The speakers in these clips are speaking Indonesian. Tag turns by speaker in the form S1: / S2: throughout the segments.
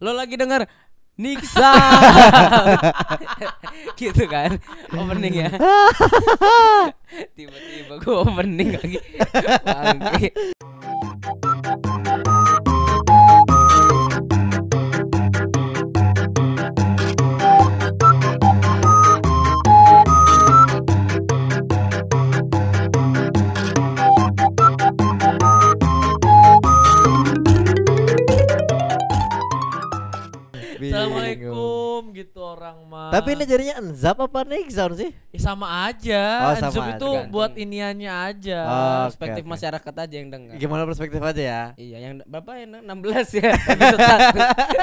S1: lo lagi denger Niksa gitu kan opening ya. Tiba-tiba gue opening lagi. Bangke.
S2: Orang mah.
S3: Tapi ini jadinya enzap apa next sound sih?
S2: Ya, sama aja.
S3: Oh, sama aja.
S2: itu
S1: Tergantung.
S2: buat iniannya aja.
S3: Oh,
S1: perspektif
S3: oke, oke.
S1: masyarakat aja yang dengar
S3: Gimana perspektif aja ya?
S1: iya yang berapa ya 16 ya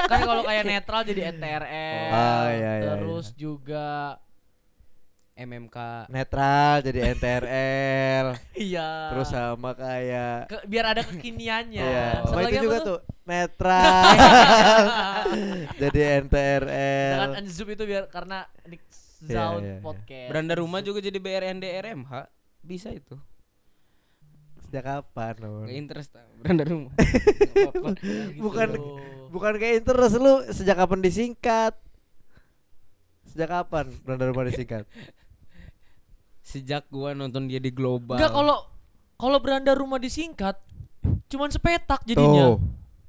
S2: kan kalau kayak netral jadi NTRL.
S3: Oh, iya, iya,
S2: Terus juga
S1: MMK
S3: Netral jadi NTRL.
S2: iya.
S3: Terus sama kayak
S2: Ke- biar ada kekiniannya.
S3: Iya,
S2: Satu
S3: sama itu juga tuh netral. jadi NTRL.
S2: Dengan Anzum itu biar karena Nick
S3: Iya,
S2: Sound
S3: iya, iya.
S2: podcast.
S1: beranda rumah juga jadi BRND RMH bisa itu
S3: Sejak kapan?
S1: Nggak interest tau, beranda rumah.
S2: Gitu.
S3: Bukan bukan kayak interest lu sejak kapan disingkat? Sejak kapan beranda rumah disingkat?
S1: Sejak gua nonton dia di global
S2: Enggak kalau kalau beranda rumah disingkat cuman sepetak jadinya.
S3: Tuh.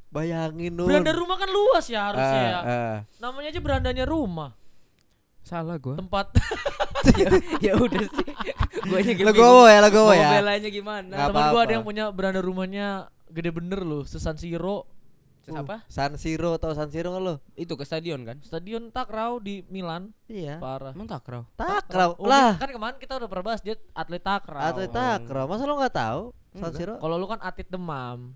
S3: Bayangin Nun.
S2: Beranda rumah kan luas ya harusnya
S3: Ah,
S2: ya.
S3: ah.
S2: Namanya aja berandanya rumah.
S1: salah gua
S2: Tempat
S1: ya, ya udah sih gua nya
S3: Legowo ya, legowo ya.
S1: belanya gimana
S2: teman gua ada yang punya beranda rumahnya gede bener loh, sesan Siro.
S1: Terus apa
S3: San Siro atau San Siro nggak lu?
S1: itu ke stadion kan
S2: Stadion Takraw di Milan.
S3: Iya.
S2: Parah.
S1: emang takraw
S3: Takraw
S2: Oh,
S3: lah.
S2: Kan kemarin kita udah pernah bahas dia atlet Takraw.
S3: Atlet Takraw. Masa lu nggak tahu San
S1: Enggak.
S3: Siro?
S2: Kalau lu kan atlet demam.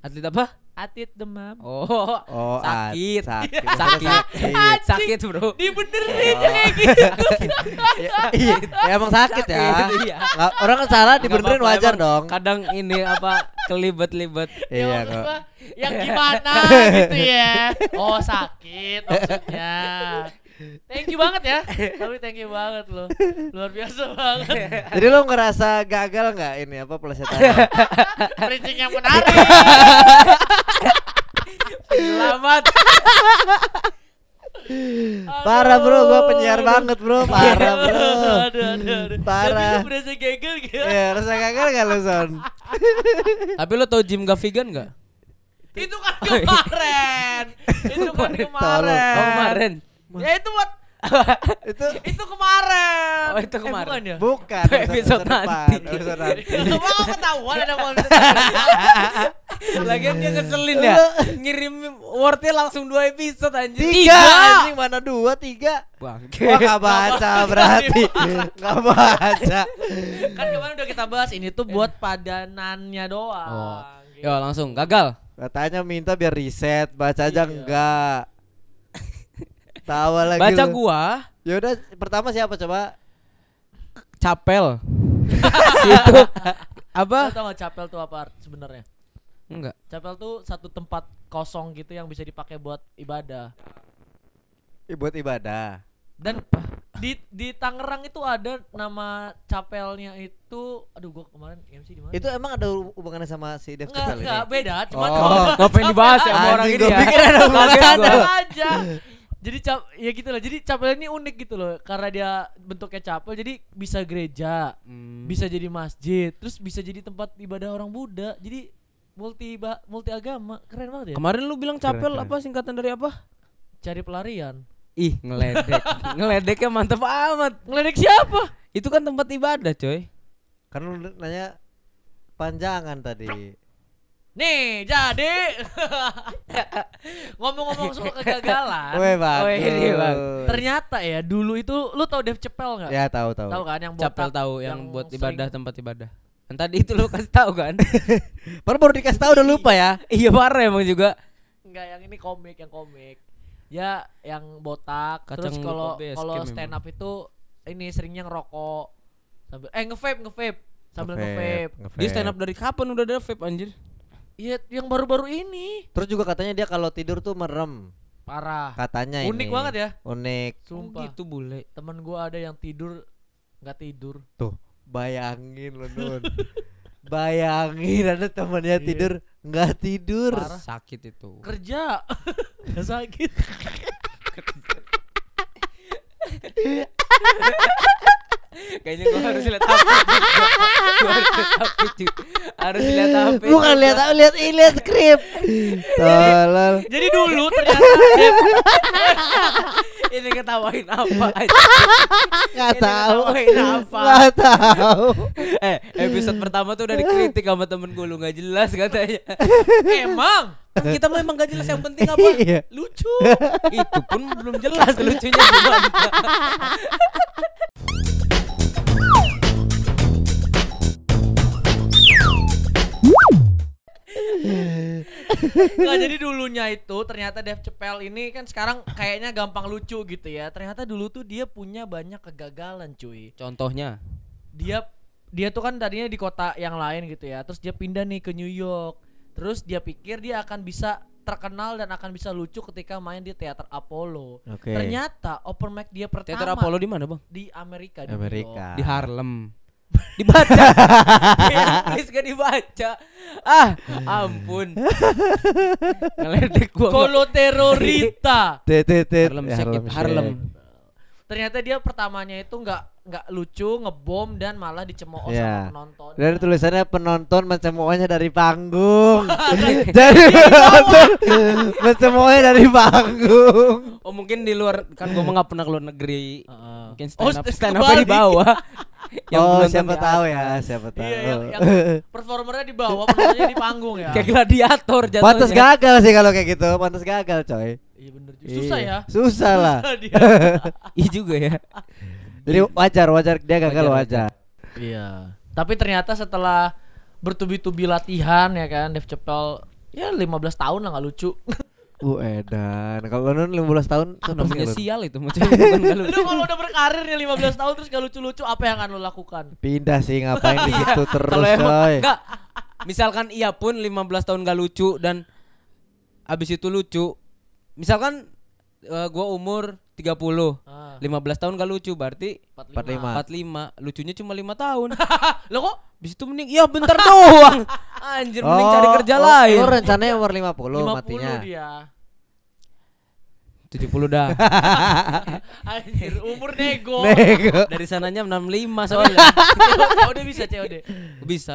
S1: atlet apa
S2: Atlet demam.
S1: oh
S3: Oh, at-
S1: sakit
S3: sakit.
S1: sakit
S3: Sakit.
S1: sakit bro
S2: Dibenerin kayak gitu.
S3: Iya, iya, ya, emang sakit ya.
S1: Iya.
S3: Nggak- orang kan salah dibenerin
S1: apa-apa,
S3: wajar dong.
S1: kadang ini apa kelibet-libet
S2: Ya,
S3: Iya
S2: maksud
S3: kok.
S2: yang gimana gitu ya. Oh, sakit maksudnya. Thank you banget ya. Tapi thank you banget loh. Luar biasa banget.
S3: Jadi lu ngerasa gagal nggak ini apa pelesetan?
S2: Bridging yang menarik.
S1: selamat
S3: Parah bro, gua penyiar banget bro, parah bro.
S2: Aduh, aduh, aduh.
S3: Parah.
S2: Tapi lu berasa gagal gitu.
S3: Iya, rasa gagal gak lu Son?
S1: tapi lo tau Jim gak vegan gak
S2: Itu kan kemarin. Itu kan
S3: Tolong.
S2: kemarin.
S1: oh kemarin
S2: Ya itu buat
S3: Itu
S2: itu kemarin.
S1: Oh, itu
S2: Eh,
S1: kemarin.
S2: bukan ya?
S3: bukan
S1: Itu episode
S3: depan,
S1: nanti.
S3: Episode nanti.
S2: Coba kau ketahuan ada mau
S1: lagian dia ngeselin ya ngirim wordnya langsung dua episode anjir
S3: Tiga, anjing mana dua, tiga.
S1: bangke
S3: Wah gak baca berarti Gak baca
S2: kan kemarin udah kita bahas ini tuh buat padanannya doang.
S1: oh yo langsung gagal
S3: Katanya minta biar riset Baca aja
S2: Iya.
S3: enggak Tawa lagi
S1: baca
S3: lu.
S1: gua
S3: Yaudah pertama siapa coba
S1: capel itu
S2: Lo
S1: apa
S2: tau gak capel tuh apa sebenarnya?
S1: enggak
S2: Capel tuh satu tempat kosong gitu yang bisa dipakai buat ibadah.
S3: Buat ibadah
S2: Dan di di Tangerang itu ada nama capelnya itu aduh gua kemarin MC di mana?
S3: Itu emang ada hubungannya sama si Dev
S2: enggak enggak
S3: ini?
S2: beda, cuman
S3: Oh,
S1: ngapain dibahas ya sama orang ini
S3: gua
S1: ya
S3: pikir ada hubungannya.
S2: aja. Jadi cap ya gitu loh. Jadi capel ini unik gitu loh karena dia bentuknya capel jadi bisa gereja,
S1: Hmm.
S2: bisa jadi masjid, terus bisa jadi tempat ibadah orang Buddha. Jadi multi ba- multi agama. Keren banget ya.
S1: kemarin lu bilang capel
S3: Keren, keren.
S1: apa singkatan dari apa
S2: Cari pelarian.
S1: ih ngeledek ngeledeknya mantep amat
S2: Ngeledek siapa?
S1: itu kan tempat ibadah coy
S3: Kan lu nanya panjangan tadi
S2: Nih, jadi ngomong-ngomong soal kegagalan.
S3: Weh bang
S1: Oh, ini, Bang.
S2: Ternyata ya dulu itu lu tau Dev Cepel nggak?
S3: Ya tahu tahu
S2: Tahu kan yang botak,
S1: capel tahu yang, buat
S2: sering-
S1: ibadah tempat ibadah kan tadi itu lu kasih tahu kan
S3: Baru baru dikasih tahu udah lupa ya
S1: iya parah emang juga
S2: Enggak, yang ini komik, yang komik. Ya, yang botak.
S1: Kacang
S2: Terus kalau kalau stand up itu ini seringnya ngerokok sambil eh nge-vape, nge-vape. Sambil
S3: Nge-vape,
S2: nge-vape.
S1: dia stand up dari kapan udah ada vape anjir
S2: Iya, yang baru-baru ini.
S3: Terus juga katanya dia kalau tidur tuh merem
S2: Parah.
S3: Katanya
S2: Unik
S3: ini
S2: banget ya.
S3: Unik
S2: Sumpah.
S1: gitu bule
S2: Temen gua ada yang tidur nggak tidur.
S3: Tuh bayangin lu Nun Bayangin ada temannya
S2: Iya.
S3: tidur nggak tidur.
S2: Parah.
S1: Sakit itu.
S2: Kerja. Gak sakit.
S1: Kayaknya gua harus lihat HP. Harus lihat HP. Harus lihat HP.
S3: Bukan lihat lihat ini lihat skrip. Tolol.
S2: Jadi dulu ternyata
S1: Ini ketawain apa aja.
S3: Nggak
S1: Ini
S3: tahu.
S1: ngetawain apa?
S3: Nggak tahu.
S1: eh, episode pertama tuh udah dikritik sama temen gue lu gak jelas katanya.
S2: emang
S1: Kan kita memang gak jelas yang penting apa?
S3: Iya.
S2: lucu.
S1: Itu pun belum jelas lucunya gimana.
S2: Nggak jadi dulunya itu ternyata Dev Cepel ini kan sekarang kayaknya gampang lucu gitu ya. Ternyata dulu tuh dia punya banyak kegagalan cuy.
S1: Contohnya
S2: Dia dia tuh kan tadinya di kota yang lain gitu ya. Terus dia pindah nih ke New York. Terus dia pikir dia akan bisa terkenal dan akan bisa lucu ketika main di teater Apollo.
S3: Oke.
S2: Ternyata open mic dia pertama
S1: teater Apollo di mana, Bang?
S2: di Amerika di
S3: Amerika.
S1: Di Harlem. Dibaca. Inggris gak dibaca. Ah, ampun. Ngeledek gua.
S3: Tet tet.
S1: Harlem Shake Harlem.
S2: Ternyata dia pertamanya itu nggak nggak lucu, ngebom dan malah dicemooh
S3: Iya.
S2: sama penonton.
S3: Dan tulisannya penonton mencemoohnya dari panggung. Jadi penonton mencemoohnya dari panggung.
S1: Oh mungkin di luar kan gua mah nggak pernah keluar negeri.
S2: Heeh.
S1: Mungkin
S2: Oh,
S1: stand up
S2: st-
S1: stand up di bawah.
S3: oh,
S1: penonton
S3: siapa tahu ya, siapa tahu.
S2: Iya, yang, yang performernya di bawah, penontonnya di panggung ya.
S1: Kayak gladiator jatuhnya.
S3: Pantas gagal sih kalau kayak gitu, pantas gagal coy.
S2: Iya bener juga. Susah
S3: Iya.
S2: ya.
S3: Susah lah.
S2: Susah dia.
S1: Iya juga ya.
S3: Jadi wajar, wajar dia gagal
S1: Wajar,
S3: wajar.
S2: Iya. Tapi ternyata setelah bertubi-tubi latihan ya kan, Dev Cepel ya 15 tahun lah nggak lucu.
S3: Uh edan. Kalau lu 15 tahun
S1: Ah,
S3: tuh
S1: namanya sial itu
S2: lu kalau udah berkarir nih 15 tahun terus gak lucu-lucu, apa yang akan lu lakukan?
S3: Pindah sih ngapain di situ terus
S1: Kalau emang enggak misalkan iya pun 15 tahun gak lucu dan abis itu lucu. Misalkan eh, gua umur 30, 15
S2: Ah,
S1: tahun gak lucu berarti
S3: 45.
S1: 45 lucunya cuma 5 tahun.
S2: Lo kok
S1: Abis itu mending iya bentar doang. Anjir mending cari kerja
S3: oh,
S1: lain.
S3: Lu rencananya umur 50,
S2: 50
S3: matinya.
S2: dia.
S1: 70 dah.
S2: Anjir, umur nego.
S3: Nego.
S1: Dari sananya 65 soalnya.
S2: COD bisa COD.
S1: bisa.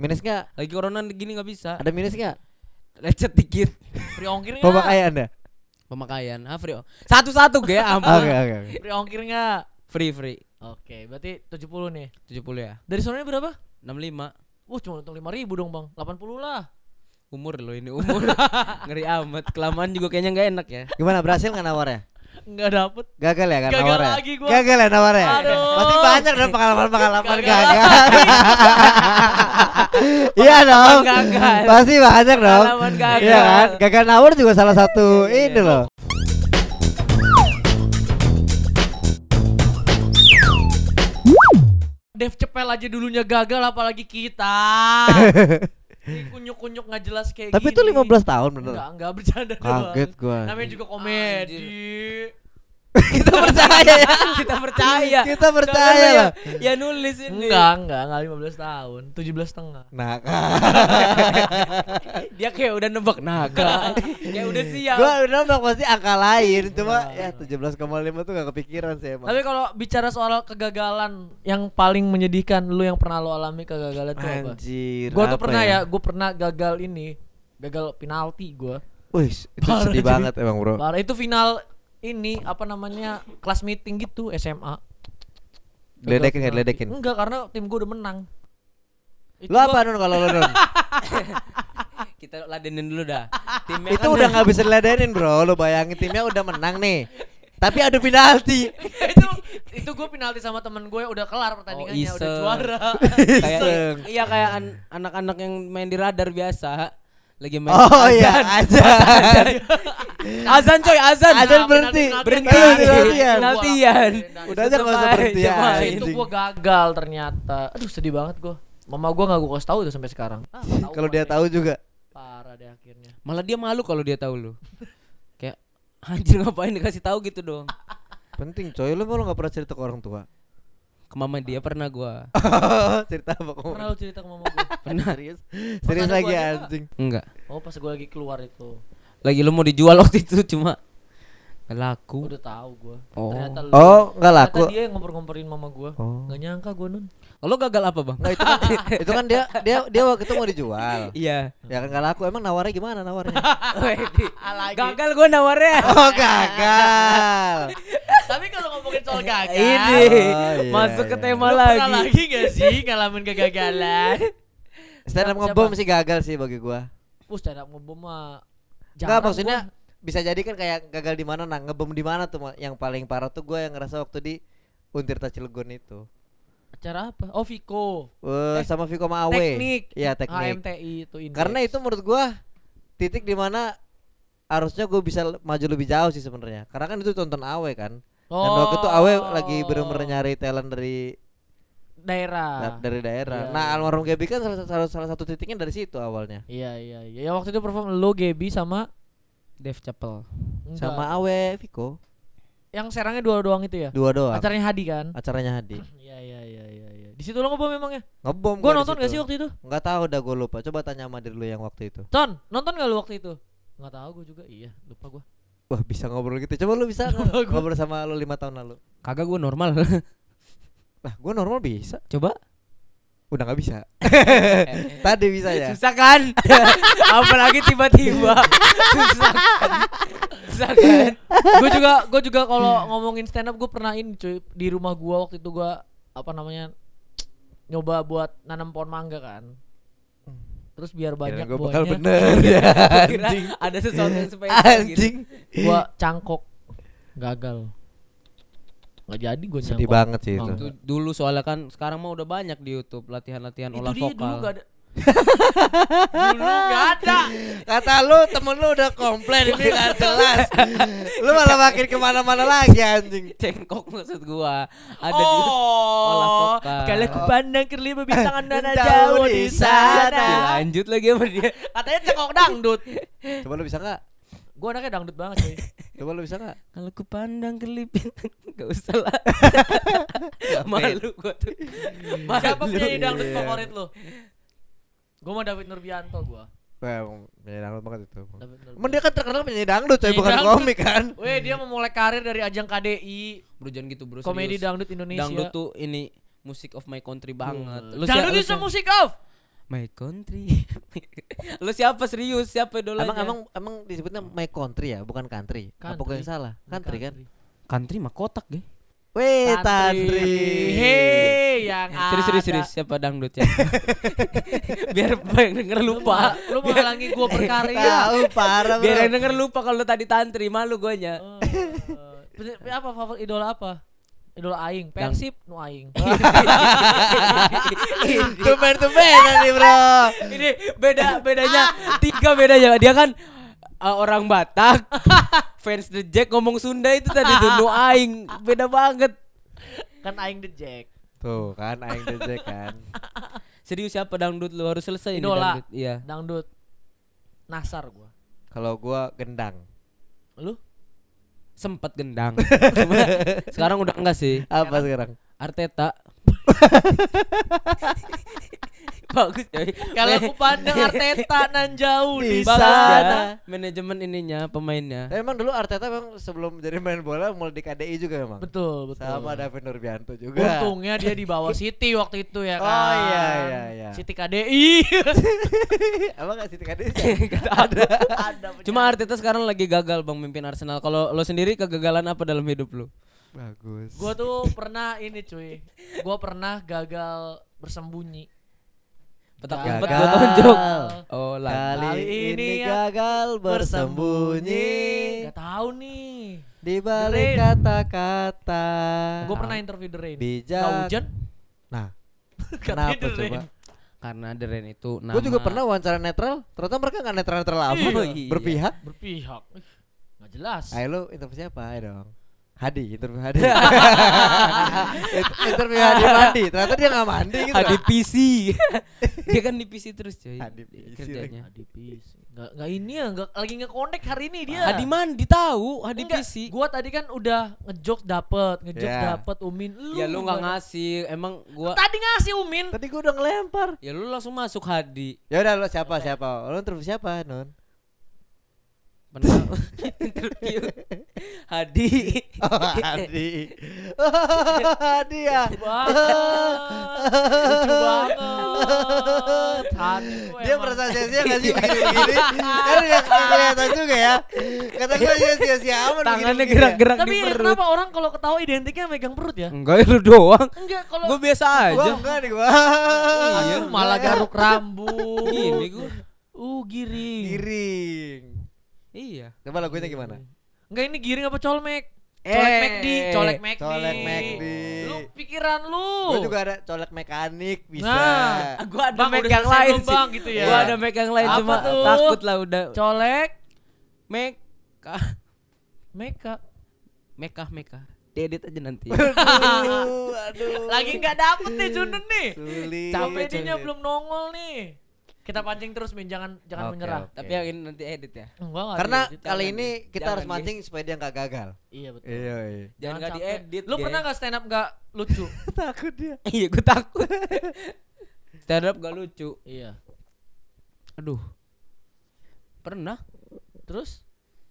S3: Minus enggak?
S1: Lagi corona gini nggak bisa.
S3: Ada minus enggak?
S1: Lecet dikit.
S2: Free ongkir
S3: Bapak
S2: enggak?
S3: kaya Anda?
S1: Pemakaian. Ah, free. Satu-satu ge
S3: Oke,
S1: ampun.
S3: oke, oke.
S2: Free ongkir enggak?
S1: Free free.
S2: Oke, berarti 70 nih.
S1: 70 ya.
S2: Dari sonanya berapa?
S1: 65.
S2: Wah, cuma untung 5 ribu dong, Bang. 80 lah.
S1: Umur lo ini umur. Ngeri amat. Kelamaan juga kayaknya nggak enak ya.
S3: Gimana berhasil nggak nawarnya?
S2: Enggak dapet.
S3: Gagal ya kan
S2: Gagal
S3: nawarnya?
S2: lagi gua.
S3: Gagal ya nawarnya?
S2: Aduh.
S3: Pasti banyak dong pengalaman-pengalaman
S2: Gagal
S3: gagal. Iya dong.
S1: gagal.
S3: Pasti banyak dong.
S1: Pengalaman gagal.
S3: Iya kan? Gagal nawar juga salah satu
S1: Iya,
S3: ini loh.
S2: Dev Cepel aja dulunya gagal apalagi kita. Kunyuk-kunyuk nggak jelas kayak
S3: Tapi
S2: gini.
S3: itu 15 tahun bener.
S2: Enggak, enggak bercanda doang.
S3: Kaget gua.
S2: Namanya juga komedi.
S3: Kita percaya ya.
S1: Kita percaya.
S3: Kita percaya
S1: Karena
S3: lah.
S1: Ya, ya nulis ini.
S2: Enggak, enggak, enggak 15 tahun, 17 setengah.
S3: Nah,
S1: Dia kayak udah nebak naga. kayak udah siap.
S3: gua udah bilang pasti angka lain, cuma
S2: Iya.
S3: ya 17,5 tuh gak kepikiran sih emang.
S2: Tapi kalau bicara soal kegagalan yang paling menyedihkan lu yang pernah lu alami kegagalan itu apa?
S3: Anjir.
S2: Gua tuh
S3: apa
S2: pernah ya, gua pernah gagal ini, gagal penalti gua.
S3: Wih, itu
S2: Parah,
S3: sedih
S2: jadi-
S3: banget emang, Bro.
S2: Parah itu final ini apa namanya kelas meeting gitu SMA.
S3: Ledekin ya, ledekin.
S2: Enggak karena tim gua udah menang. Itu
S3: Lu apa Nun kalau lu Nun?
S1: Kita ladenin dulu dah. Timnya
S3: itu
S1: kan
S3: udah nggak bisa diladenin, Bro. Lu bayangin timnya udah menang nih. Tapi adu penalti.
S2: itu itu gue penalti sama temen gue udah kelar pertandingannya udah
S1: iseng.
S2: juara.
S1: kayak iya kayak an- anak-anak yang main di radar biasa lagi main
S3: Oh iya,
S1: azan.
S3: aja.
S1: azan coy azan
S3: Azan
S2: Nah,
S3: berhenti.
S2: penalti-
S1: berhenti
S3: Penalti, penaltian.
S1: penaltian
S3: Udah aja berhenti
S1: Aja,
S3: ya.
S2: itu gue gagal ternyata. Aduh sedih banget gue. Mama gue nggak gue kasih tahu tuh sampai sekarang. Ah,
S3: Kalau dia tahu juga.
S2: parah deh akhirnya.
S1: malah dia malu kalau dia tahu lu kayak anjir ngapain dikasih tahu gitu dong
S3: Penting coy, lu mau lu nggak pernah cerita ke orang tua.
S1: Ke mama dia pernah gua.
S3: cerita apa kamu?
S2: Pernah lu cerita ke mama gue
S1: Pernah.
S3: Serius? Serius lagi
S2: gua
S3: anjing.
S1: Enggak.
S2: Oh pas gue lagi keluar itu
S1: Lagi lu mau dijual waktu itu cuma nggak laku.
S2: Udah tahu gue
S1: Oh.
S2: Ternyata lu
S3: Oh, enggak laku.
S2: Ternyata dia yang ngompor-ngomporin mama gue
S3: Oh.
S2: Gak nyangka gue nun
S1: Lo gagal apa, Bang?
S3: Enggak itu kan itu kan dia dia dia waktu itu mau dijual.
S1: Iya.
S3: Ya kan enggak laku. Emang nawarnya gimana nawarnya?
S1: gagal gua nawarnya.
S3: oh, gagal.
S2: Tapi kalau ngomongin soal gagal
S1: Ini
S3: Oh, iya,
S1: masuk ke
S3: iya.
S1: tema
S2: Lu
S1: lagi.
S2: pernah lagi gak sih ngalamin kegagalan?
S3: Stand up ngebom sih gagal sih bagi gua.
S2: Puh stand up ngebom mah
S3: Enggak maksudnya
S2: gua.
S3: Bisa jadi kan kayak gagal di mana nah ngebom di mana tuh yang paling parah tuh gua yang ngerasa waktu di Untirta Cilegon itu.
S2: Acara apa? Oh Viko
S3: Eh,
S2: Eh,
S3: sama Viko Mawe.
S2: Teknik
S3: Iya, teknik.
S2: HMTI itu indeks.
S3: Karena itu menurut gua titik di mana harusnya gue bisa maju lebih jauh sih sebenarnya. Karena kan itu tonton Awe kan. Dan waktu itu Awe lagi bener-bener
S2: Oh.
S3: nyari talent dari
S2: daerah.
S3: dari daerah.
S2: Iya,
S3: nah,
S2: iya.
S3: almarhum Gaby kan salah, salah, salah satu titiknya dari situ awalnya.
S2: Iya iya iya. Ya waktu itu perform lo Gaby sama
S1: Dev Chapel.
S2: enggak.
S3: Sama Awe Viko.
S2: yang serangnya dua doang itu ya.
S3: Dua doang.
S2: Acaranya Hadi kan?
S3: Acaranya Hadi.
S2: Iya iya iya iya iya. Di situ lo ngebom memangnya?
S3: Ngebom
S2: Gua
S3: di
S2: nonton gak sih waktu itu?
S3: Nggak tahu udah gue lupa. Coba tanya sama diri lu yang waktu itu.
S2: Ton, nonton gak lu waktu itu? Nggak tahu gue juga. Iya, lupa gue.
S3: Wah bisa ngobrol gitu. Coba lu bisa
S2: gua-
S3: ngobrol sama lu lima tahun lalu.
S1: Kagak gua normal.
S3: Lah gue normal bisa.
S1: Coba.
S3: Udah nggak bisa. Tadi bisa ya.
S1: Susah kan? Apalagi tiba-tiba. Susah kan? Susah kan?
S2: gue juga gue juga kalau ngomongin stand up gue pernah ini cuy di rumah gue waktu itu gue apa namanya nyoba buat nanam pohon mangga kan terus biar banyak
S3: gue bakal bener ya. Anjing.
S1: ada sesuatu yang supaya
S3: Anjing.
S2: gue cangkok gagal nggak jadi gue
S3: Sedih banget sih itu.
S1: Itu dulu soalnya kan sekarang mah udah banyak di YouTube latihan-latihan olah
S2: dia
S1: vokal.
S2: dulu gak ada dulu gak ada
S3: Kata lu temen lu udah komplain ini gak jelas. lu malah makin ke mana-mana lagi anjing.
S1: Cengkok maksud gua. Ada di olah
S2: oh
S1: vokal.
S2: kalau ku pandang kerli bintangan dana
S3: Jauh
S2: jauh
S3: di
S2: di sana
S1: Lanjut lagi sama dia.
S2: katanya cengkok dangdut
S3: Coba lu bisa nggak?
S2: Gue anaknya dangdut banget cuy
S3: Coba lu bisa nggak?
S1: Kalau ku pandang kelipin Gak usah lah Malu gua tuh Malu.
S2: siapa penyanyi dangdut
S3: Iya.
S2: favorit lu gue mau David Nurbianto gue
S3: penyanyi dangdut banget itu. Emang dia kan terkenal penyanyi dangdut, coy, bukan
S2: dangdut.
S3: komik kan?
S2: Weh dia memulai karir dari ajang KDI
S1: Bro jangan gitu bro
S2: komedi
S1: serius.
S2: dangdut Indonesia
S1: Dangdut tuh ini Music of my country banget
S2: Lu
S1: si-
S2: dangdut
S1: si-
S2: musik off
S1: My country Lu siapa serius Siapa idolanya
S3: Emang emang emang disebutnya my country ya, bukan country. Apa gue
S2: Country.
S3: yang salah? Country kan?
S1: Country mah kotak deh
S3: Weh, tantri.
S2: Hei yang
S1: Serius serius
S2: ada.
S1: serius Siapa dangdut ya Biar yang denger lupa
S2: Lu menghalangi gue berkarya
S3: Tahu parah.
S1: Biar yang denger lupa kalau tadi tantri Malu guanya
S2: Oh, eh, apa favorit idola apa idola aing. Persib nu aing.
S3: Tumben-tumbenan nih, Bro.
S1: Ini beda bedanya. Tiga bedanya. Dia kan uh, orang Batak. Fans The Jack ngomong Sunda itu tadi tuh nu aing. Beda banget.
S2: Kan aing the jack.
S3: Tuh kan aing dejek kan.
S1: serius siapa dangdut lu? Harus selesai ini
S2: Idola.
S1: dangdut. Iya.
S2: Dangdut. Nasar gua.
S3: Kalau gua gendang.
S2: lu
S1: sempat gendang. Sekarang udah enggak sih.
S3: Apa sekarang?
S1: Arteta bagus coy
S2: kalau aku pandang Arteta nan jauh di sana
S1: ya manajemen ininya pemainnya
S3: Tapi emang dulu Arteta memang sebelum jadi main bola mulai di KDI juga memang.
S2: betul betul
S3: Sama David Nurbianto juga.
S2: untungnya dia di bawah City waktu itu ya kan
S3: Oh iya iya iya.
S2: City KDI
S3: Apa enggak sih KDI?
S2: ada ada
S1: cuma Arteta sekarang lagi gagal bang mimpin Arsenal kalau lo sendiri kegagalan apa dalam hidup lo
S3: Bagus.
S2: Gua tuh pernah ini cuy. Gua pernah gagal bersembunyi.
S1: Petak
S2: Gagal.
S1: umpet gua tonjok oh
S3: Kali
S2: Kali
S3: ini
S2: ya,
S3: gagal bersembunyi
S2: Gak tahu nih.
S3: di balik kata-kata.
S2: Gua pernah interview The Rain.
S3: Bijak.
S2: Gak hujan?
S3: Nah, kenapa
S2: The
S3: coba?
S1: Karena The Rain itu nama
S3: Gue juga pernah wawancara netral, ternyata mereka nggak netral-netral amat,
S2: Iya.
S3: berpihak.
S2: Berpihak. Ih, Gak jelas.
S3: Ayo lu interview siapa? Ayo dong. Hadi, interview Hadi. Interview Hadi mandi. Ternyata dia nggak mandi gitu.
S1: Hadi. PC. Dia kan di PC terus coy.
S3: Hadi PC
S1: kerjanya.
S2: Hadi PC. Nggak, nggak ini ya, nggak lagi nge-connect hari ini dia.
S1: Hadi mandi tahu, Hadi
S2: Enggak,
S1: PC.
S2: Gua tadi kan udah ngejokes dapet, ngejokes
S3: Ya.
S2: dapet Umin. Lu
S1: Ya lu nggak
S2: nggak-
S1: ngasih, emang gua
S2: Tadi ngasih Umin.
S3: Tadi gua udah ngelempar.
S1: ya lu langsung masuk Hadi.
S3: Ya udah lo siapa siapa? Lo interview siapa, Non?
S1: Pernah interview Hadi.
S3: Oh, Hadi. Hadi ya.
S2: Lucu banget. Hadi
S3: Dia merasa sia-sia gak sih begini-begini? Kan gak kelihatan juga ya. Kata gue sia-sia amat
S1: Tangannya
S3: ya.
S1: gerak-gerak
S2: Tapi
S1: di perut.
S2: kenapa orang kalau ketawa identiknya megang perut ya?
S1: Enggak lu doang.
S2: Enggak kalau
S1: Gue biasa
S3: Gua
S1: aja.
S3: enggak nih gua.
S2: Aduh, malah garuk rambut.
S1: Gini gua.
S2: Uh, giring.
S3: Giring.
S1: Iya.
S3: Coba lagunya gimana?
S2: Enggak ini giring apa colmek? Colek
S1: Eh,
S2: McD, colek McD.
S3: colek McD.
S2: Lu pikiran lu.
S3: Gua juga ada colek mekanik bisa.
S2: Nah.
S1: Gua ada
S2: Bang, udah
S1: yang lain sih.
S2: Bang, gitu ya?
S1: Gua ada mic yang lain
S2: Apa
S1: cuma
S2: tuh?
S1: takut lah udah.
S2: Colek
S1: Meka.
S2: Meka.
S1: Meka Meka. Diedit aja nanti.
S3: aduh, aduh.
S2: Lagi nggak dapet nih Junden nih.
S3: Sulit.
S1: Capek,
S2: belum nongol nih. Kita pancing terus Min, jangan jangan
S3: Oke,
S2: menyerah.
S3: oke.
S1: Tapi yang ini nanti edit ya.
S2: Enggak, enggak
S3: Karena
S2: diedit,
S3: kali
S2: jangan.
S3: ini kita
S1: Jangan,
S3: harus mancing supaya dia nggak gagal.
S2: Iya betul.
S3: Iya, iya.
S1: Jangan nggak diedit.
S2: Lu pernah nggak stand up nggak lucu?
S3: Takut dia.
S1: Iya, gue takut. Stand up gak lucu.
S2: iya.
S1: Aduh. Pernah?
S2: Terus?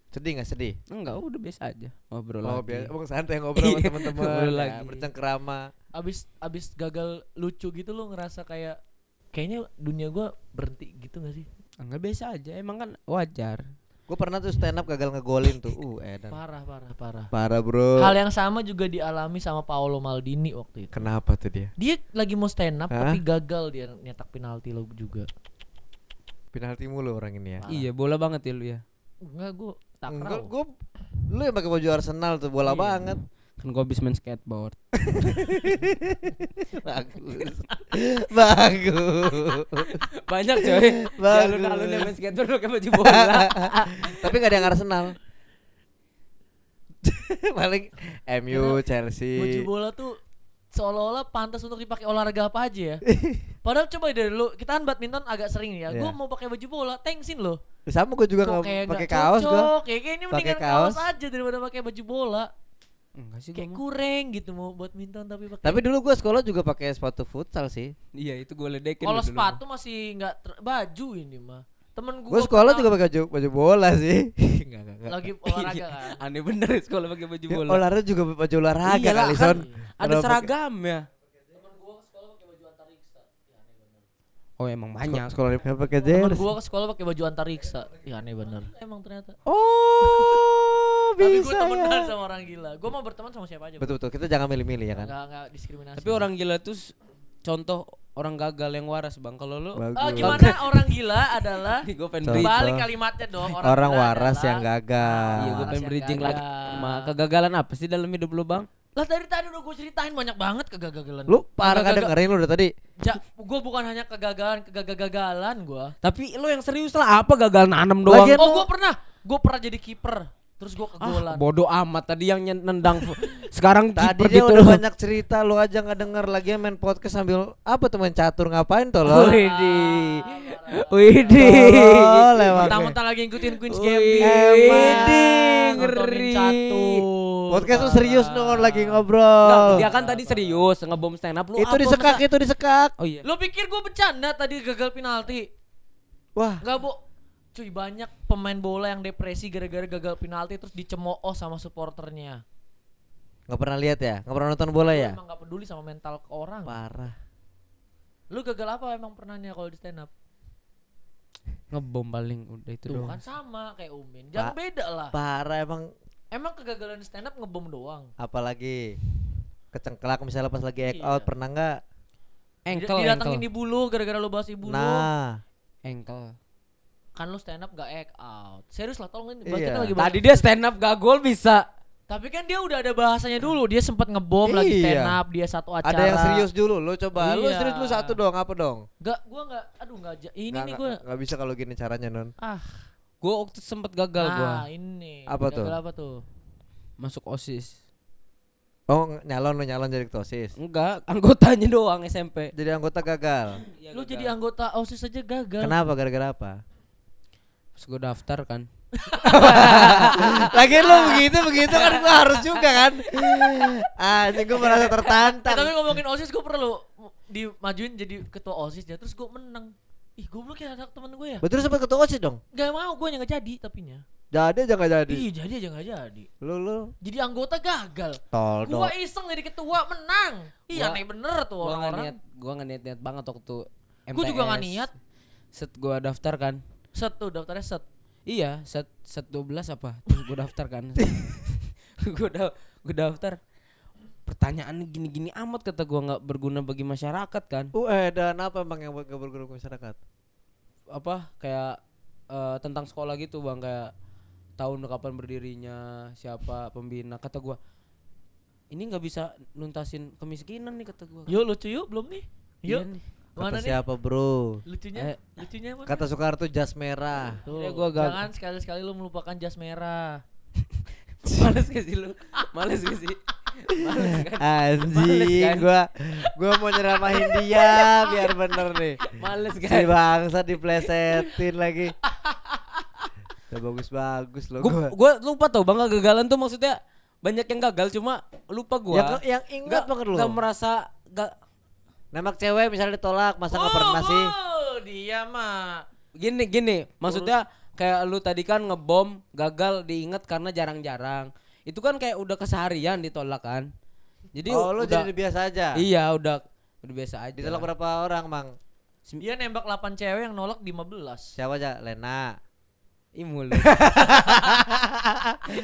S3: Sedih nggak sedih?
S1: Enggak, udah biasa aja. Ngobrol
S3: Oh,
S1: lagi.
S3: biasa. Emang santai ngobrol sama
S1: Iya,
S3: teman-teman.
S1: ngobrol
S3: ya,
S1: lagi.
S3: bercengkerama.
S2: Abis abis gagal lucu gitu lu ngerasa kayak kayaknya dunia gua berhenti gitu gak sih?
S1: Enggak biasa aja. Emang kan wajar.
S3: Gue pernah tuh stand up gagal ngegolin tuh. Uh, edan.
S2: Parah parah parah.
S3: Parah, Bro.
S2: Hal yang sama juga dialami sama Paolo Maldini waktu itu.
S3: Kenapa tuh dia?
S2: Dia lagi mau stand up
S3: Hah?
S2: tapi gagal dia nyetak penalti lo juga.
S3: Penalti mulu orang ini ya.
S2: Parah.
S1: Iya, bola banget ya lu ya.
S2: Enggak gua tak
S3: Enggak, gue lu yang pakai baju Arsenal tuh bola
S2: Iya.
S3: banget.
S1: Kan gue habis main skateboard.
S3: Bagus. Bagus.
S1: Banyak coy.
S3: Bagus.
S1: Ya lu main skateboard pakai baju bola.
S3: Tapi gak ada yang Arsenal. Paling MU, Chelsea.
S2: baju bola tuh seolah-olah pantas untuk dipakai olahraga apa aja ya. Padahal coba dari dulu kita kan badminton agak sering ya. Gua
S3: Iya.
S2: mau pakai baju bola, thanksin loh.
S3: Sama gue juga nggak
S2: kayak
S3: pakai kaos gue.
S2: Ya kayak ini
S3: Pakai
S2: mendingan kaos.
S3: kaos.
S2: aja daripada pakai baju bola.
S1: Enggak sih
S2: Kayak kurang gitu mau badminton tapi pakai.
S3: Tapi dulu gue sekolah juga pakai sepatu futsal sih.
S1: Iya, itu gue ledekin
S2: kalau
S1: dulu.
S2: sepatu masih nggak ter- baju ini mah. Temen gua
S3: Gue sekolah
S2: pernah
S3: juga pakai baju, baju bola sih. Enggak, enggak, enggak.
S2: lagi olahraga kan.
S1: Aneh bener ya sekolah pakai baju
S3: Ya,
S1: bola.
S3: olahraga juga baju olahraga
S1: Iyalah,
S3: kali
S1: kan
S3: Son.
S1: Ada
S3: Kalau pakai-
S1: seragam ya. Oh emang banyak.
S3: Sekolah di pakai
S2: Temen
S3: jersey.
S2: gua ke sekolah pakai baju antariksa. Ya aneh bener. Emang ternyata.
S3: Oh,
S2: Tapi gue
S3: bisa
S2: temenan
S3: ya.
S2: sama orang gila. Gue mau berteman sama siapa aja.
S3: Betul betul. Kita jangan milih-milih ya kan.
S2: Enggak enggak diskriminasi.
S1: Tapi orang gila tuh contoh orang gagal yang waras bang. Kalau lu.
S2: Oh, gimana orang gila adalah
S1: gue
S2: balik kalimatnya dong. Orang,
S3: Orang waras
S2: adalah-
S3: yang gagal.
S1: Iya gue pengen bridging lagi. Ma, kegagalan apa sih dalam hidup lu bang?
S2: Lah dari tadi udah gue ceritain banyak banget kegagalan.
S3: Lu parah gak dengerin lu udah tadi.
S2: Ja, gue bukan hanya kegagalan, kegagalan gue.
S1: Tapi lu yang serius lah apa gagal nanam doang?
S3: Lagian-
S2: Oh, gue pernah, gue pernah jadi kiper. Terus gue
S1: Ah,
S2: kegolan.
S1: bodoh amat tadi yang nendang sekarang
S3: Tadi dia
S1: gitu
S3: udah banyak cerita lu aja nggak denger lagi main podcast sambil apa main catur ngapain tuh lo?
S1: Widih.
S3: Emang.
S2: Mentang-mentang lagi ngikutin Queen's Gambit.
S1: Widih, ngeri.
S2: catur.
S3: Podcast lu serius dong lagi
S1: Nggak,
S3: ngobrol.
S1: dia kan tadi serius ngebom stand up lu
S3: Itu disekak, itu disekak.
S1: Oh iya.
S2: Lo pikir gue bercanda tadi gagal penalti?
S3: Wah,
S2: Enggak, Bu. Cuy, banyak pemain bola yang depresi gara-gara gagal penalti terus dicemooh sama supporternya.
S3: nggak pernah lihat ya? Nggak pernah nonton bola
S2: Lu
S3: ya?
S2: Emang gak peduli sama mental ke orang.
S3: Parah.
S2: Lu gagal apa emang pernahnya kalau di stand up?
S1: Ngebom paling udah itu
S2: Tuh
S1: doang.
S2: kan sama kayak Umin. Jangan
S3: Pak.
S2: beda lah.
S3: Parah emang
S2: Emang kegagalan di stand up ngebom doang.
S3: apalagi kecengklak misalnya pas lagi act
S2: Iya.
S3: out pernah nggak?
S1: Engkel,
S2: Didatengin
S1: engkel.
S2: ibu lu gara-gara lu bahas ibu lu.
S3: Nah,
S1: Engkel.
S2: Kan lu stand up gak act out. Serius lah tolongin.
S3: Iya.
S2: Kita lagi
S1: Tadi dia stand up gak gol bisa.
S2: Tapi kan dia udah ada bahasanya dulu. Dia sempat ngebom lagi
S3: Iya.
S2: stand up, dia satu acara.
S3: ada yang serius dulu. Lu coba, lu
S2: Iya.
S3: serius lu satu dong, apa dong?
S2: Gak, gua gak, aduh gak, ja- ini
S3: Nggak-
S2: nih gua.
S3: nggak bisa kalau gini caranya non.
S2: Ah,
S1: Gua waktu sempet gagal gua
S2: nah ini.
S3: Apa
S2: Gagal
S3: tuh?
S2: apa tuh?
S1: masuk OSIS.
S3: Oh, nyalon lu nyalon jadi ketua OSIS.
S1: Enggak, anggotanya doang SMP.
S3: Jadi anggota gagal.
S1: Ya,
S2: Lu
S1: gagal.
S2: jadi anggota OSIS aja gagal.
S3: Kenapa? Gara-gara apa?
S1: Terus gue daftar kan.
S3: Lagi lu begitu begitu kan gua harus juga kan. Anjing gua merasa
S2: Eh,
S3: tertantang.
S2: tapi ngomongin OSIS gue perlu dimajuin jadi ketua OSIS ya terus gue menang. Ih goblok ya anak temen gue ya.
S3: Betul sempat ketua OSIS dong.
S2: Gak mau gue yang gak jadi tapinya.
S3: Jadi aja gak jadi.
S2: Ih jadi aja gak jadi.
S3: Lu lu
S2: Jadi anggota gagal.
S3: tol
S2: Gua iseng jadi ketua menang. Iya
S1: Gua-
S2: aneh bener tuh
S1: Gua nggak
S2: orang-orang.
S1: niat, gua nggak niat niat banget waktu MTS.
S2: Gue juga gak niat.
S1: Set gua daftar kan.
S2: Set tuh daftarnya set.
S1: Iya, set set 12 apa? Terus gua daftar kan. gua da gua daftar. Pertanyaan gini-gini amat kata gua nggak berguna bagi masyarakat kan.
S3: Uh, eh, dan apa emang yang buat gak berguna ke masyarakat?
S1: Apa kayak eh, tentang sekolah gitu Bang kayak tahun kapan berdirinya, siapa pembina. Kata gua ini nggak bisa nuntasin kemiskinan nih kata gua.
S2: Yuk lucu yuk belum nih?
S1: Iya
S2: Yuk.
S1: Nih.
S2: Mana
S3: Kata
S2: nih?
S3: siapa bro?
S2: Lucunya?
S1: Eh.
S2: Lucunya mana?
S3: Kata Soekarno jas merah.
S2: Tuh,
S1: gua gagal.
S2: jangan sekali-sekali lu melupakan jas merah.
S1: Males gak sih lu? Males gak sih? Males kan?
S3: Anjing
S1: kan?
S3: gua gua mau nyeramahin dia biar bener nih.
S1: Males
S3: Si
S1: kan?
S3: bangsa diplesetin lagi. Udah bagus-bagus loh
S1: Gua,
S3: gua.
S1: gua lupa tau bang kegagalan tuh maksudnya banyak yang gagal cuma lupa gua.
S3: Yang, yang ingat
S1: Gak-
S3: banget lo.
S1: gak merasa gak
S3: Nembak cewek misalnya ditolak, masa nggak pernah sih?
S2: Oh, dia mah.
S1: gini gini maksudnya kayak lu tadi kan ngebom gagal diingat karena jarang-jarang itu kan kayak udah keseharian ditolak kan jadi
S3: oh, lu
S1: udah
S3: jadi biasa aja.
S1: iya udah udah biasa aja
S3: Ditolak berapa orang, Mang?
S2: Dia nembak 8 cewek yang nolak 15.
S3: Siapa aja? Lena.
S1: Ih mulut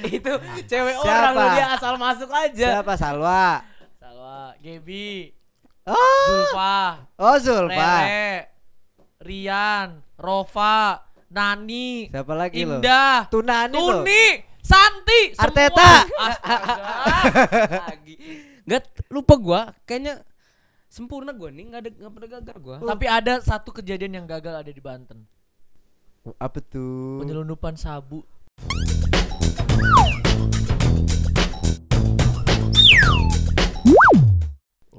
S1: itu cewek
S3: Siapa?
S1: orang lu dia asal masuk aja
S3: Siapa? Salwa.
S2: Salwa, Gebi,
S3: Oh,
S2: Zulfa,
S3: oh Zulfa.
S2: Rere, Rian, Rova, Nani,
S3: Siapa lagi lo?
S2: Indah,
S3: Tunani lo.
S2: Tuni, Santi.
S3: Arteta.
S2: Astaga.
S1: lagi nggak lupa gua kayaknya sempurna gua nih nggak ada nggak pernah gagal gua
S2: Tapi ada satu kejadian yang gagal ada di Banten.
S3: Apa tuh?
S2: Penyelundupan sabu.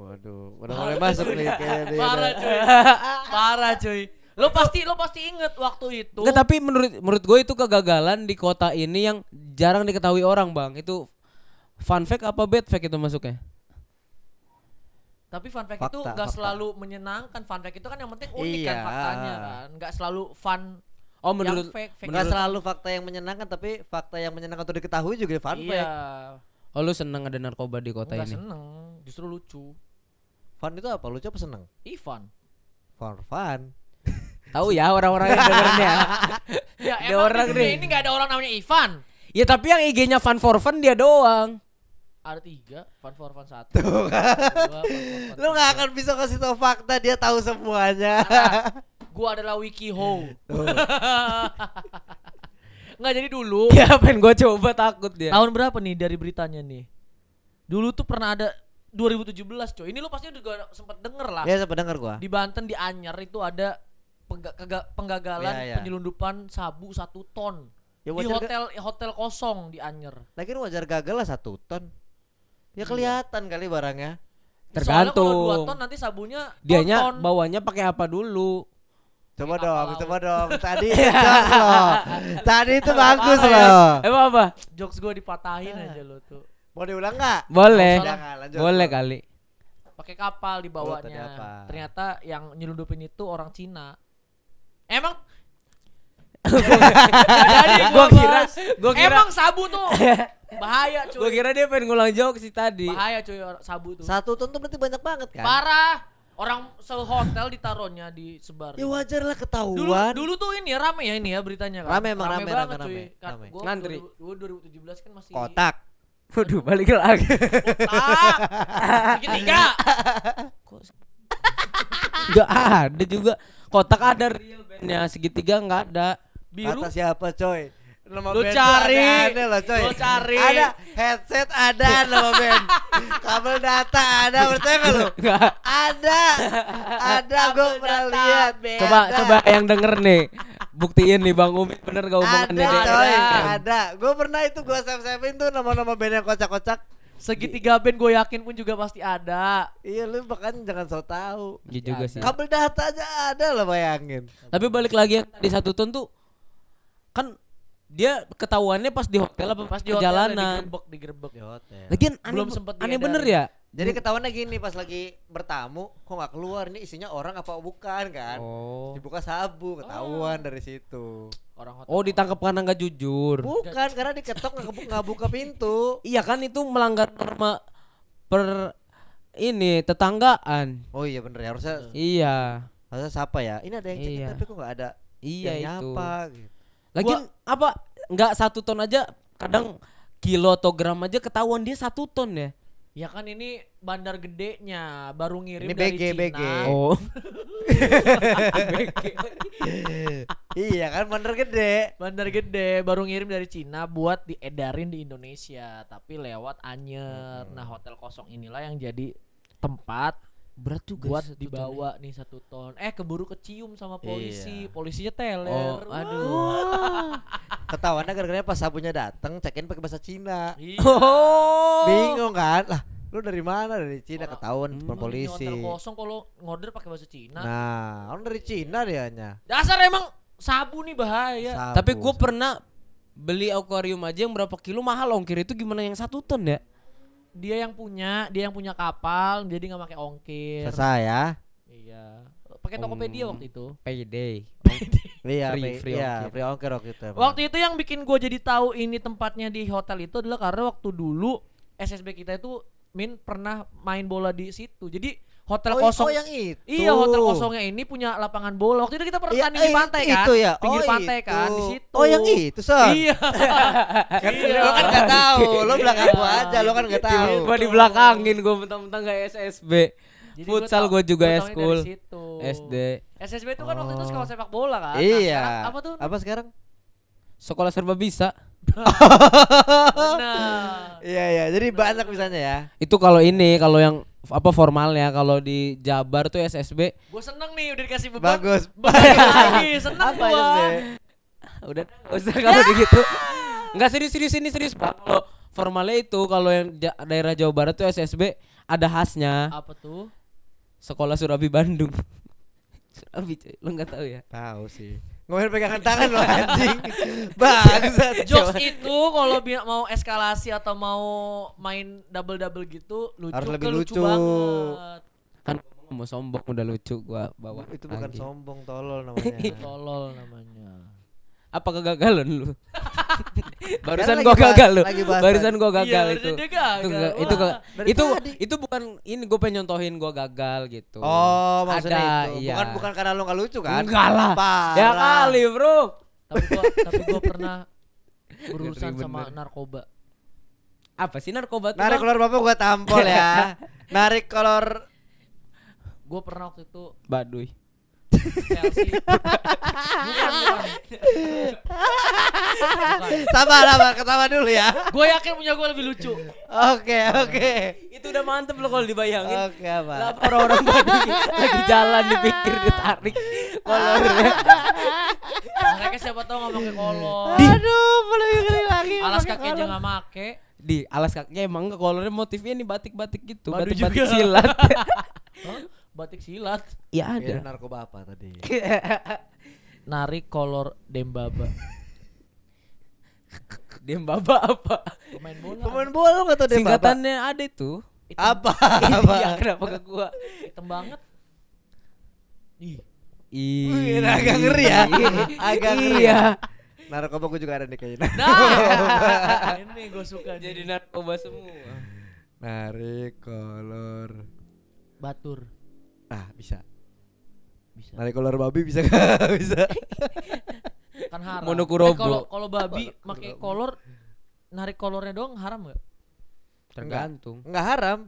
S3: Waduh, udah mulai masuk nih kayaknya. dia
S2: Parah cuy. Parah cuy. Lo pasti lo pasti inget waktu itu.
S1: Nggak, tapi menurut menurut gue itu kegagalan di kota ini yang jarang diketahui orang bang itu fun fact apa bad fact itu masuknya
S2: Tapi fun fact itu
S3: Fakta,
S2: gak
S3: fakta.
S2: selalu menyenangkan. Fun fact itu kan yang penting unik kan
S3: Iya.
S2: faktanya kan. Gak selalu fun
S1: oh menurut
S2: yang fake, fake itu.
S3: selalu fakta yang menyenangkan tapi fakta yang menyenangkan untuk diketahui juga fun
S2: Iya.
S3: fact.
S1: oh lu seneng ada narkoba di kota
S2: Nggak
S1: ini
S2: seneng, justru lucu.
S3: Fun itu apa? Lucu apa seneng?
S2: Ivan.
S3: For fun.
S1: tahu ya orang-orang yang dengernya
S2: Ya
S1: Ada
S2: emang
S1: orang
S2: di
S1: nih.
S2: ini gak ada orang namanya Ivan.
S1: ya tapi yang IG-nya fun for fun dia doang
S2: Ada tiga, fun for fun satu. Dua, fun for fun
S3: Lu nggak akan bisa kasih tau fakta dia tahu semuanya.
S2: Gua adalah wikiho. Nggak jadi dulu.
S1: ya pengen gue coba takut dia
S2: Tahun berapa nih dari beritanya nih? Dulu tuh pernah ada 2017 coy. Ini lu pasti juga sempat denger lah.
S3: ya sempat denger gua.
S2: Di Banten di Anyer itu ada penggagalan
S3: Iya, iya.
S2: penyelundupan sabu satu ton.
S3: Ya
S2: di
S3: wajar
S2: hotel hotel kosong di Anyer.
S3: Lagi wajar gagal lah satu ton. Ya kelihatan kali barangnya.
S2: Soalnya kalau dua
S1: tergantung
S2: ton nanti sabunya
S1: dianya
S2: tonton.
S1: bawanya pakai apa dulu
S3: Coba
S2: Kayak
S3: dong, coba dong. Tadi itu jos loh. Tadi itu bagus loh.
S1: emang apa
S2: jokes gue dipatahin
S3: Ah.
S2: aja lo tuh.
S3: Mau diulang nggak?
S1: boleh
S3: Jangan, lanjut.
S1: boleh kali
S2: Pakai kapal dibawanya.
S3: apa?
S2: Ternyata yang nyelundupin itu orang Cina. Emang Jadi
S1: Gua kira-
S2: bahas,
S1: gua kira-
S2: emang sabu tuh bahaya cuy.
S1: gue kira dia pengen ngulang joke sih tadi
S2: bahaya cuy sabu tuh.
S3: Satu ton tuh berarti banyak banget kan?
S2: Parah. Orang sehotel ditaruhnya di sebar.
S3: Ya wajar lah
S2: Dulu
S3: ketahuan.
S2: dulu tuh ini ya rame ya ini ya beritanya kan.
S3: Rame emang, rame,
S2: banget
S3: rame,
S2: cuy.
S3: rame,
S2: Kan
S3: rame.
S2: gua
S1: Ngantri.
S2: 2000 gua 2017 kan masih
S3: Kotak.
S1: Waduh balik lagi
S2: Kotak. Segitiga.
S1: Gak ada juga kotak ada real bandnya segitiga nggak ada
S2: Biru.
S3: Kata siapa coy? Nama
S2: Lu
S3: band
S2: cari.
S3: loh coy.
S2: Lu cari.
S3: Ada headset ada nama band. Kabel data ada percaya nggak lu? Ada. Ada gue pernah lihat.
S1: coba
S3: Ada.
S1: coba yang denger nih buktiin nih bang Umi bener gak
S3: Ada
S1: omongannya dia
S3: coy,
S2: Ada.
S3: ada. Gue pernah itu gue save savein tuh nama-nama band yang kocak-kocak.
S2: Segitiga band gue yakin pun juga pasti ada.
S3: Iya lu bahkan jangan so tahu.
S1: Iya juga sih.
S3: Kabel data aja ada lah bayangin.
S1: Tapi balik lagi yang tadi satu ton tuh kan dia ketahuannya pas di hotel apa
S2: Pas di hotel
S1: perjalanan.
S2: digerebek, digerebek.
S3: Di hotel.
S1: Lagian aneh,
S2: Belum sempet
S1: aneh bener ya?
S3: Jadi ketahuannya gini pas lagi bertamu kok nggak keluar ini isinya orang apa bukan kan?
S1: Oh.
S3: Dibuka sabu ketahuan dari situ.
S2: Orang hotel.
S1: Oh ditangkap karena nggak jujur.
S3: Bukan karena diketok nggak buka pintu.
S1: Iya kan itu melanggar norma per ini tetanggaan.
S3: Oh iya bener ya harusnya
S1: Iya.
S3: harusnya siapa ya? Ini ada yang cekin
S1: Iya.
S3: tapi kok nggak ada
S1: Iya
S3: yang
S1: itu.
S3: nyapa gitu.
S1: Lagian apa nggak satu ton aja kadang kilo atau gram aja ketahuan dia satu ton ya.
S2: Ya kan ini bandar gedenya baru ngirim
S3: Ini
S2: dari
S3: BG,
S2: Cina.
S3: BG.
S1: Oh.
S3: iya kan bener gede.
S2: Bandar gede baru ngirim dari Cina buat diedarin di Indonesia, tapi lewat Anyer. Nah, hotel kosong inilah yang jadi tempat
S1: Berat juga
S2: buat
S1: satu ton ya.
S2: dibawa nih satu ton. Eh keburu kecium sama polisi,
S3: Iya.
S2: polisinya teler.
S1: Oh, aduh.
S3: Ketahuannya gara-gara pas sabunya datang check-in pakai bahasa Cina.
S2: Iya.
S1: Oh.
S3: Bingung kan? Lah, lu dari mana? Dari Cina
S2: Orang-
S3: ketahuan depan polisi.
S2: kosong kalau ngorder pakai bahasa Cina.
S3: Nah, orang dari Cina dianya.
S2: Dasar emang sabu nih bahaya.
S3: Sabu.
S1: Tapi gue pernah beli akuarium aja yang berapa kilo mahal ongkir itu gimana yang satu ton ya?
S2: Dia yang punya, dia yang punya kapal, jadi nggak pakai ongkir.
S3: selesai ya.
S2: Iya. Pakai Tokopedia
S1: Hmm.
S2: waktu itu.
S1: Payday.
S3: Iya,
S1: Free-
S3: free, iya,
S1: ongkir.
S3: free ongkir waktu itu. emang.
S2: Waktu itu yang bikin gue jadi tahu ini tempatnya di hotel itu adalah karena waktu dulu SSB kita itu Min pernah main bola di situ. Jadi hotel
S3: oh,
S2: kosong
S3: oh, yang itu.
S2: Iya hotel kosongnya ini punya lapangan bola. Waktu itu kita pernah
S3: Iya,
S2: tanding di
S3: eh,
S2: pantai kan?
S3: Itu ya.
S2: Pinggir
S3: oh,
S2: pantai kan
S3: itu.
S2: di situ.
S3: Oh, yang itu, Son.
S2: Iya.
S3: Kan
S2: Iya.
S3: lo kan gak tahu, lo belakang gua aja, lo kan gak tahu.
S1: Tiba di belakangin gue mentang-mentang gak SSB.
S2: Jadi
S1: Futsal
S2: gua
S1: gue juga
S2: gua
S1: ya
S2: situ.
S1: SD.
S2: SSB itu kan waktu itu
S3: Oh.
S2: sekolah sepak bola kan? Nah,
S3: Iya.
S2: sekarang apa tuh?
S3: Apa sekarang?
S1: Sekolah serba bisa.
S2: Benar.
S3: Iya, iya. Jadi banyak misalnya ya.
S1: Itu kalau ini kalau yang apa formalnya kalau di Jabar tuh SSB
S2: Gue seneng nih udah dikasih beban.
S3: Bagus.
S2: Balik lagi, seneng
S3: Apa
S2: gua.
S3: SSB?
S1: udah nggak usah kalau gitu nggak serius serius ini serius pak kalau formalnya itu kalau yang ja- daerah Jawa Barat tuh SSB ada khasnya
S2: Apa tuh?
S1: sekolah Surabi Bandung Surabi cuy lu nggak tahu ya
S3: Tahu sih. Ngomongin pegangan tangan lo anjing. Bangsat.
S2: Jokes
S3: coba.
S2: itu kalau bi- mau eskalasi atau mau main double double gitu lucu
S3: Harus lebih
S2: lucu
S3: lucu.
S2: banget.
S1: kan gua mau sombong udah lucu gua bawa
S3: Itu bukan
S1: lagi.
S3: sombong tolol namanya.
S2: Tolol namanya.
S1: Apa kegagalan lu barusan
S3: lagi
S1: gua gagal lu barusan gua
S2: Iya,
S1: gagal itu
S2: gagal.
S1: itu itu
S2: Wah,
S1: itu
S3: tadi.
S1: itu bukan ini gue pengen nyontohin gua gagal gitu
S3: Oh, maksudnya
S1: Ada,
S3: itu.
S1: iya.
S3: Bukan bukan karena lo gak lucu kan?
S1: enggak lah
S3: Parah.
S1: ya kali bro
S2: Tapi gua tapi gua pernah berurusan
S1: Ngeri
S2: sama narkoba.
S1: apa sih narkoba tuh
S3: Narik kolor bapak gua tampol ya. Narik kolor
S2: Gue pernah waktu itu
S1: baduy
S2: Chelsea.
S3: sabar sabar ketawa dulu ya.
S2: Gue yakin punya gue lebih lucu.
S3: Oke, oke.
S1: itu udah mantep loh kalau dibayangin
S3: Oke, apa?
S1: Lah, orang-orang baduy lagi jalan di pinggir ditarik kolornya
S2: Mereka siapa tahu nggak pakai kolor.
S3: Aduh, boleh kali lagi.
S2: Alas kaki aja nggak make.
S1: di alas kakinya emang enggak kolornya motifnya nih batik-batik gitu batik-batik silat
S2: Hah? Batik silat.
S1: ya
S3: Ada
S1: ada
S3: narkoba apa tadi?
S2: Narik kolor dembaba.
S1: dia baba apa
S2: Pemain bola.
S3: Pemain bola lo gak tau dia
S1: singkatannya ada itu
S3: apa? Apa?
S1: iya kenapa ke gua
S2: hitam banget. Ih.
S1: Ih.
S3: agak ngeri ya. Agak ngeri.
S1: iya
S3: Narkoba gue juga ada nih kayaknya.
S2: Nah, ini gue suka nih.
S1: jadi narkoba semua
S3: Narik kolor.
S2: batur.
S3: Ah, bisa.
S2: Bisa.
S3: Narik kolor babi bisa gak? bisa.
S2: Kan haram.
S1: Monokurobo.
S2: Eh, kalau kalau babi pakai kolor narik kolornya doang haram gak?
S1: tergantung
S3: Enggak haram.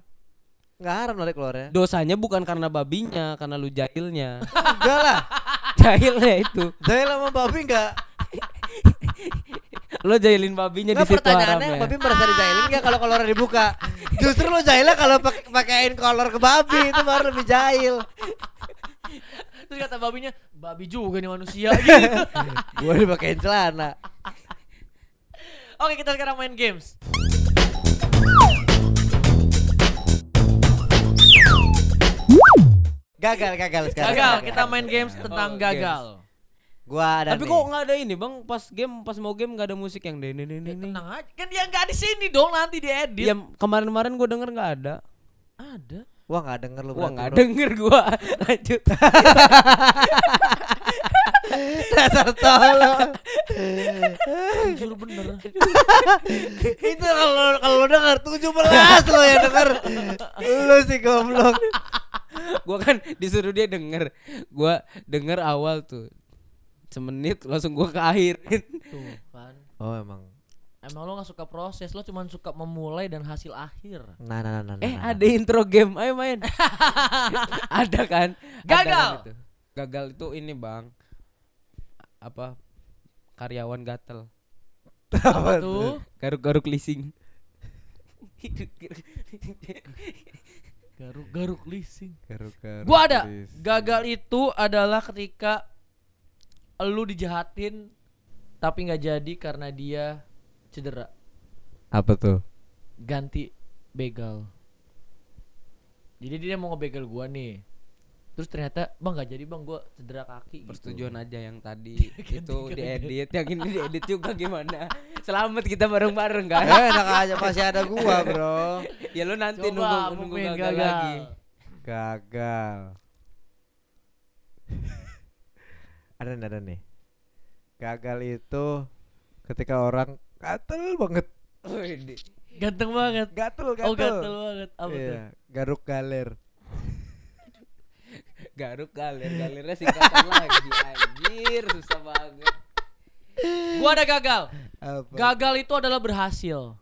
S3: Enggak haram narik kolornya.
S1: dosanya bukan karena babinya karena lu jahilnya
S3: Enggak lah.
S1: jahilnya itu
S3: Jahil sama babi enggak.
S1: Lo jahilin babinya nah,
S3: di
S1: situ
S3: pertanyaannya
S1: ya.
S3: babi merasa dijahilin gak kalau kolornya dibuka? Justru lo jahilnya kalau pakaiin kolor ke babi itu baru lebih jahil.
S2: Terus kata babinya, babi juga nih manusia gitu.
S3: Gue dipakein celana.
S2: Oke kita sekarang main games.
S3: Gagal, gagal sekarang.
S2: Gagal, kita main games tentang
S1: oh,
S2: gagal.
S3: Gua ada
S1: Tapi
S3: nih.
S1: kok nggak ada ini bang? Pas game, pas mau game nggak ada musik yang dene dene
S2: Ya,
S1: dene.
S2: tenang aja. Kan dia nggak di sini dong nanti diedit.
S1: Ya kemarin-kemarin gue denger nggak ada.
S2: Ada.
S3: Wah nggak denger lu
S1: Wah nggak denger gua. Lanjut.
S3: Dasar tolol.
S2: Jujur bener.
S3: Itu kalau kalau denger 17 lo yang denger. Lu sih goblok.
S1: gua kan disuruh dia denger. Gua denger awal tuh. Semenit langsung gua ke akhir.
S2: Tuh kan.
S3: Oh emang.
S2: Emang lo gak suka proses, lo cuma suka memulai dan hasil akhir.
S3: Nah nah nah nah.
S1: eh
S3: nah.
S1: ada intro game, ayo main. ada kan? Ada
S2: Gagal.
S1: kan itu. Gagal itu ini bang. Apa? Karyawan gatel.
S2: Apa tuh?
S1: Garuk-garuk leasing.
S2: Garuk-garuk leasing.
S3: Garuk-garuk
S2: Gua ada. Gagal itu adalah ketika lu dijahatin tapi nggak jadi karena dia cedera.
S3: Apa tuh?
S2: Ganti begal. Jadi dia mau ngebegal gua nih. Terus ternyata bang nggak jadi bang gua cedera kaki. gitu.
S1: Persetujuan aja yang tadi itu diedit, yang ini diedit juga gimana? Selamat kita bareng-bareng kan?
S3: Eh enak aja masih ada gua, Bro.
S1: ya lu nanti
S2: Coba,
S1: nunggu nunggu
S2: pengen
S1: gagal, lagi.
S3: Gagal. Ada nih, ada nih. Gagal itu ketika orang gatel banget.
S2: Ganteng banget.
S3: Gatel, gatel.
S2: Oh gatel banget. Apa tuh?
S3: Iya, garuk galer.
S1: Garuk galer, galernya singkatan lagi anjir, susah banget.
S2: Gua ada gagal.
S3: Apa?
S2: Gagal itu adalah berhasil.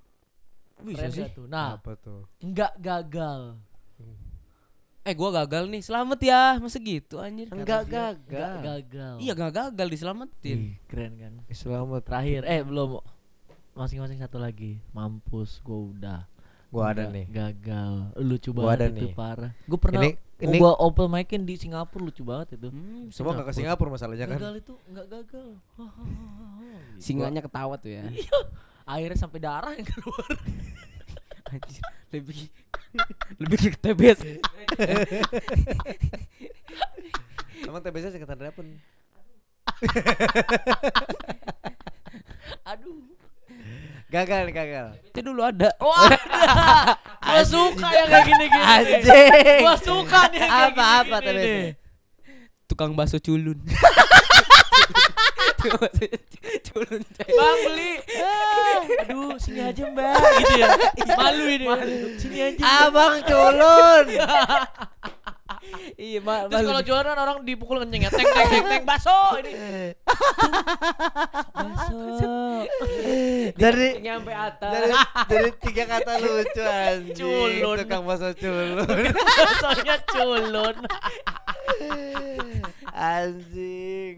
S1: Bisa sih.
S2: tuh? Nah,
S3: Apa tuh?
S2: enggak gagal.
S1: Eh gua gagal nih, selamat ya. Masa gitu anjir?
S3: Enggak
S2: Enggak
S3: gagal.
S2: gagal.
S1: Iya gak gagal diselamatin.
S2: Ih, keren kan.
S3: Selamat.
S2: Terakhir, eh belum. Masing-masing satu lagi. Mampus, gua udah.
S3: Gua ada
S2: Enggak
S3: nih.
S2: Gagal. Lucu
S3: Gua ada
S2: banget itu
S3: nih.
S2: parah. Gua pernah
S3: Ini ini
S2: gua open mic-in di Singapura lucu banget itu.
S1: Hmm,
S3: semua enggak ke Singapura masalahnya kan.
S2: Gagal itu enggak gagal. Gitu.
S1: Singanya ketawa tuh ya.
S2: Akhirnya sampai darah yang keluar.
S1: Anjir, lebih lebih ke TBS.
S3: Emang TBC singkatan dari apa? nih?
S2: Aduh.
S3: Gagal nih, gagal.
S1: Itu dulu ada.
S2: Wah, gua suka yang kayak gini-gini.
S3: Anjing.
S2: Gua suka nih yang kayak
S3: Apa-apa TBC?
S1: Tukang bakso culun. Culun.
S2: Bang beli. Aduh, sini aja Mbak gitu ya. Malu ini. Sini aja.
S3: Abang culun.
S1: Iya, ma
S2: Terus kalau jualan kan orang dipukul kenceng ya. Teng teng teng teng baso ini. Baso.
S3: Jadi
S1: nyampe atas.
S3: dari, dari tiga kata lucu anjing.
S2: Culun.
S3: Tukang bakso culun.
S2: Basonya culun.
S3: anjing.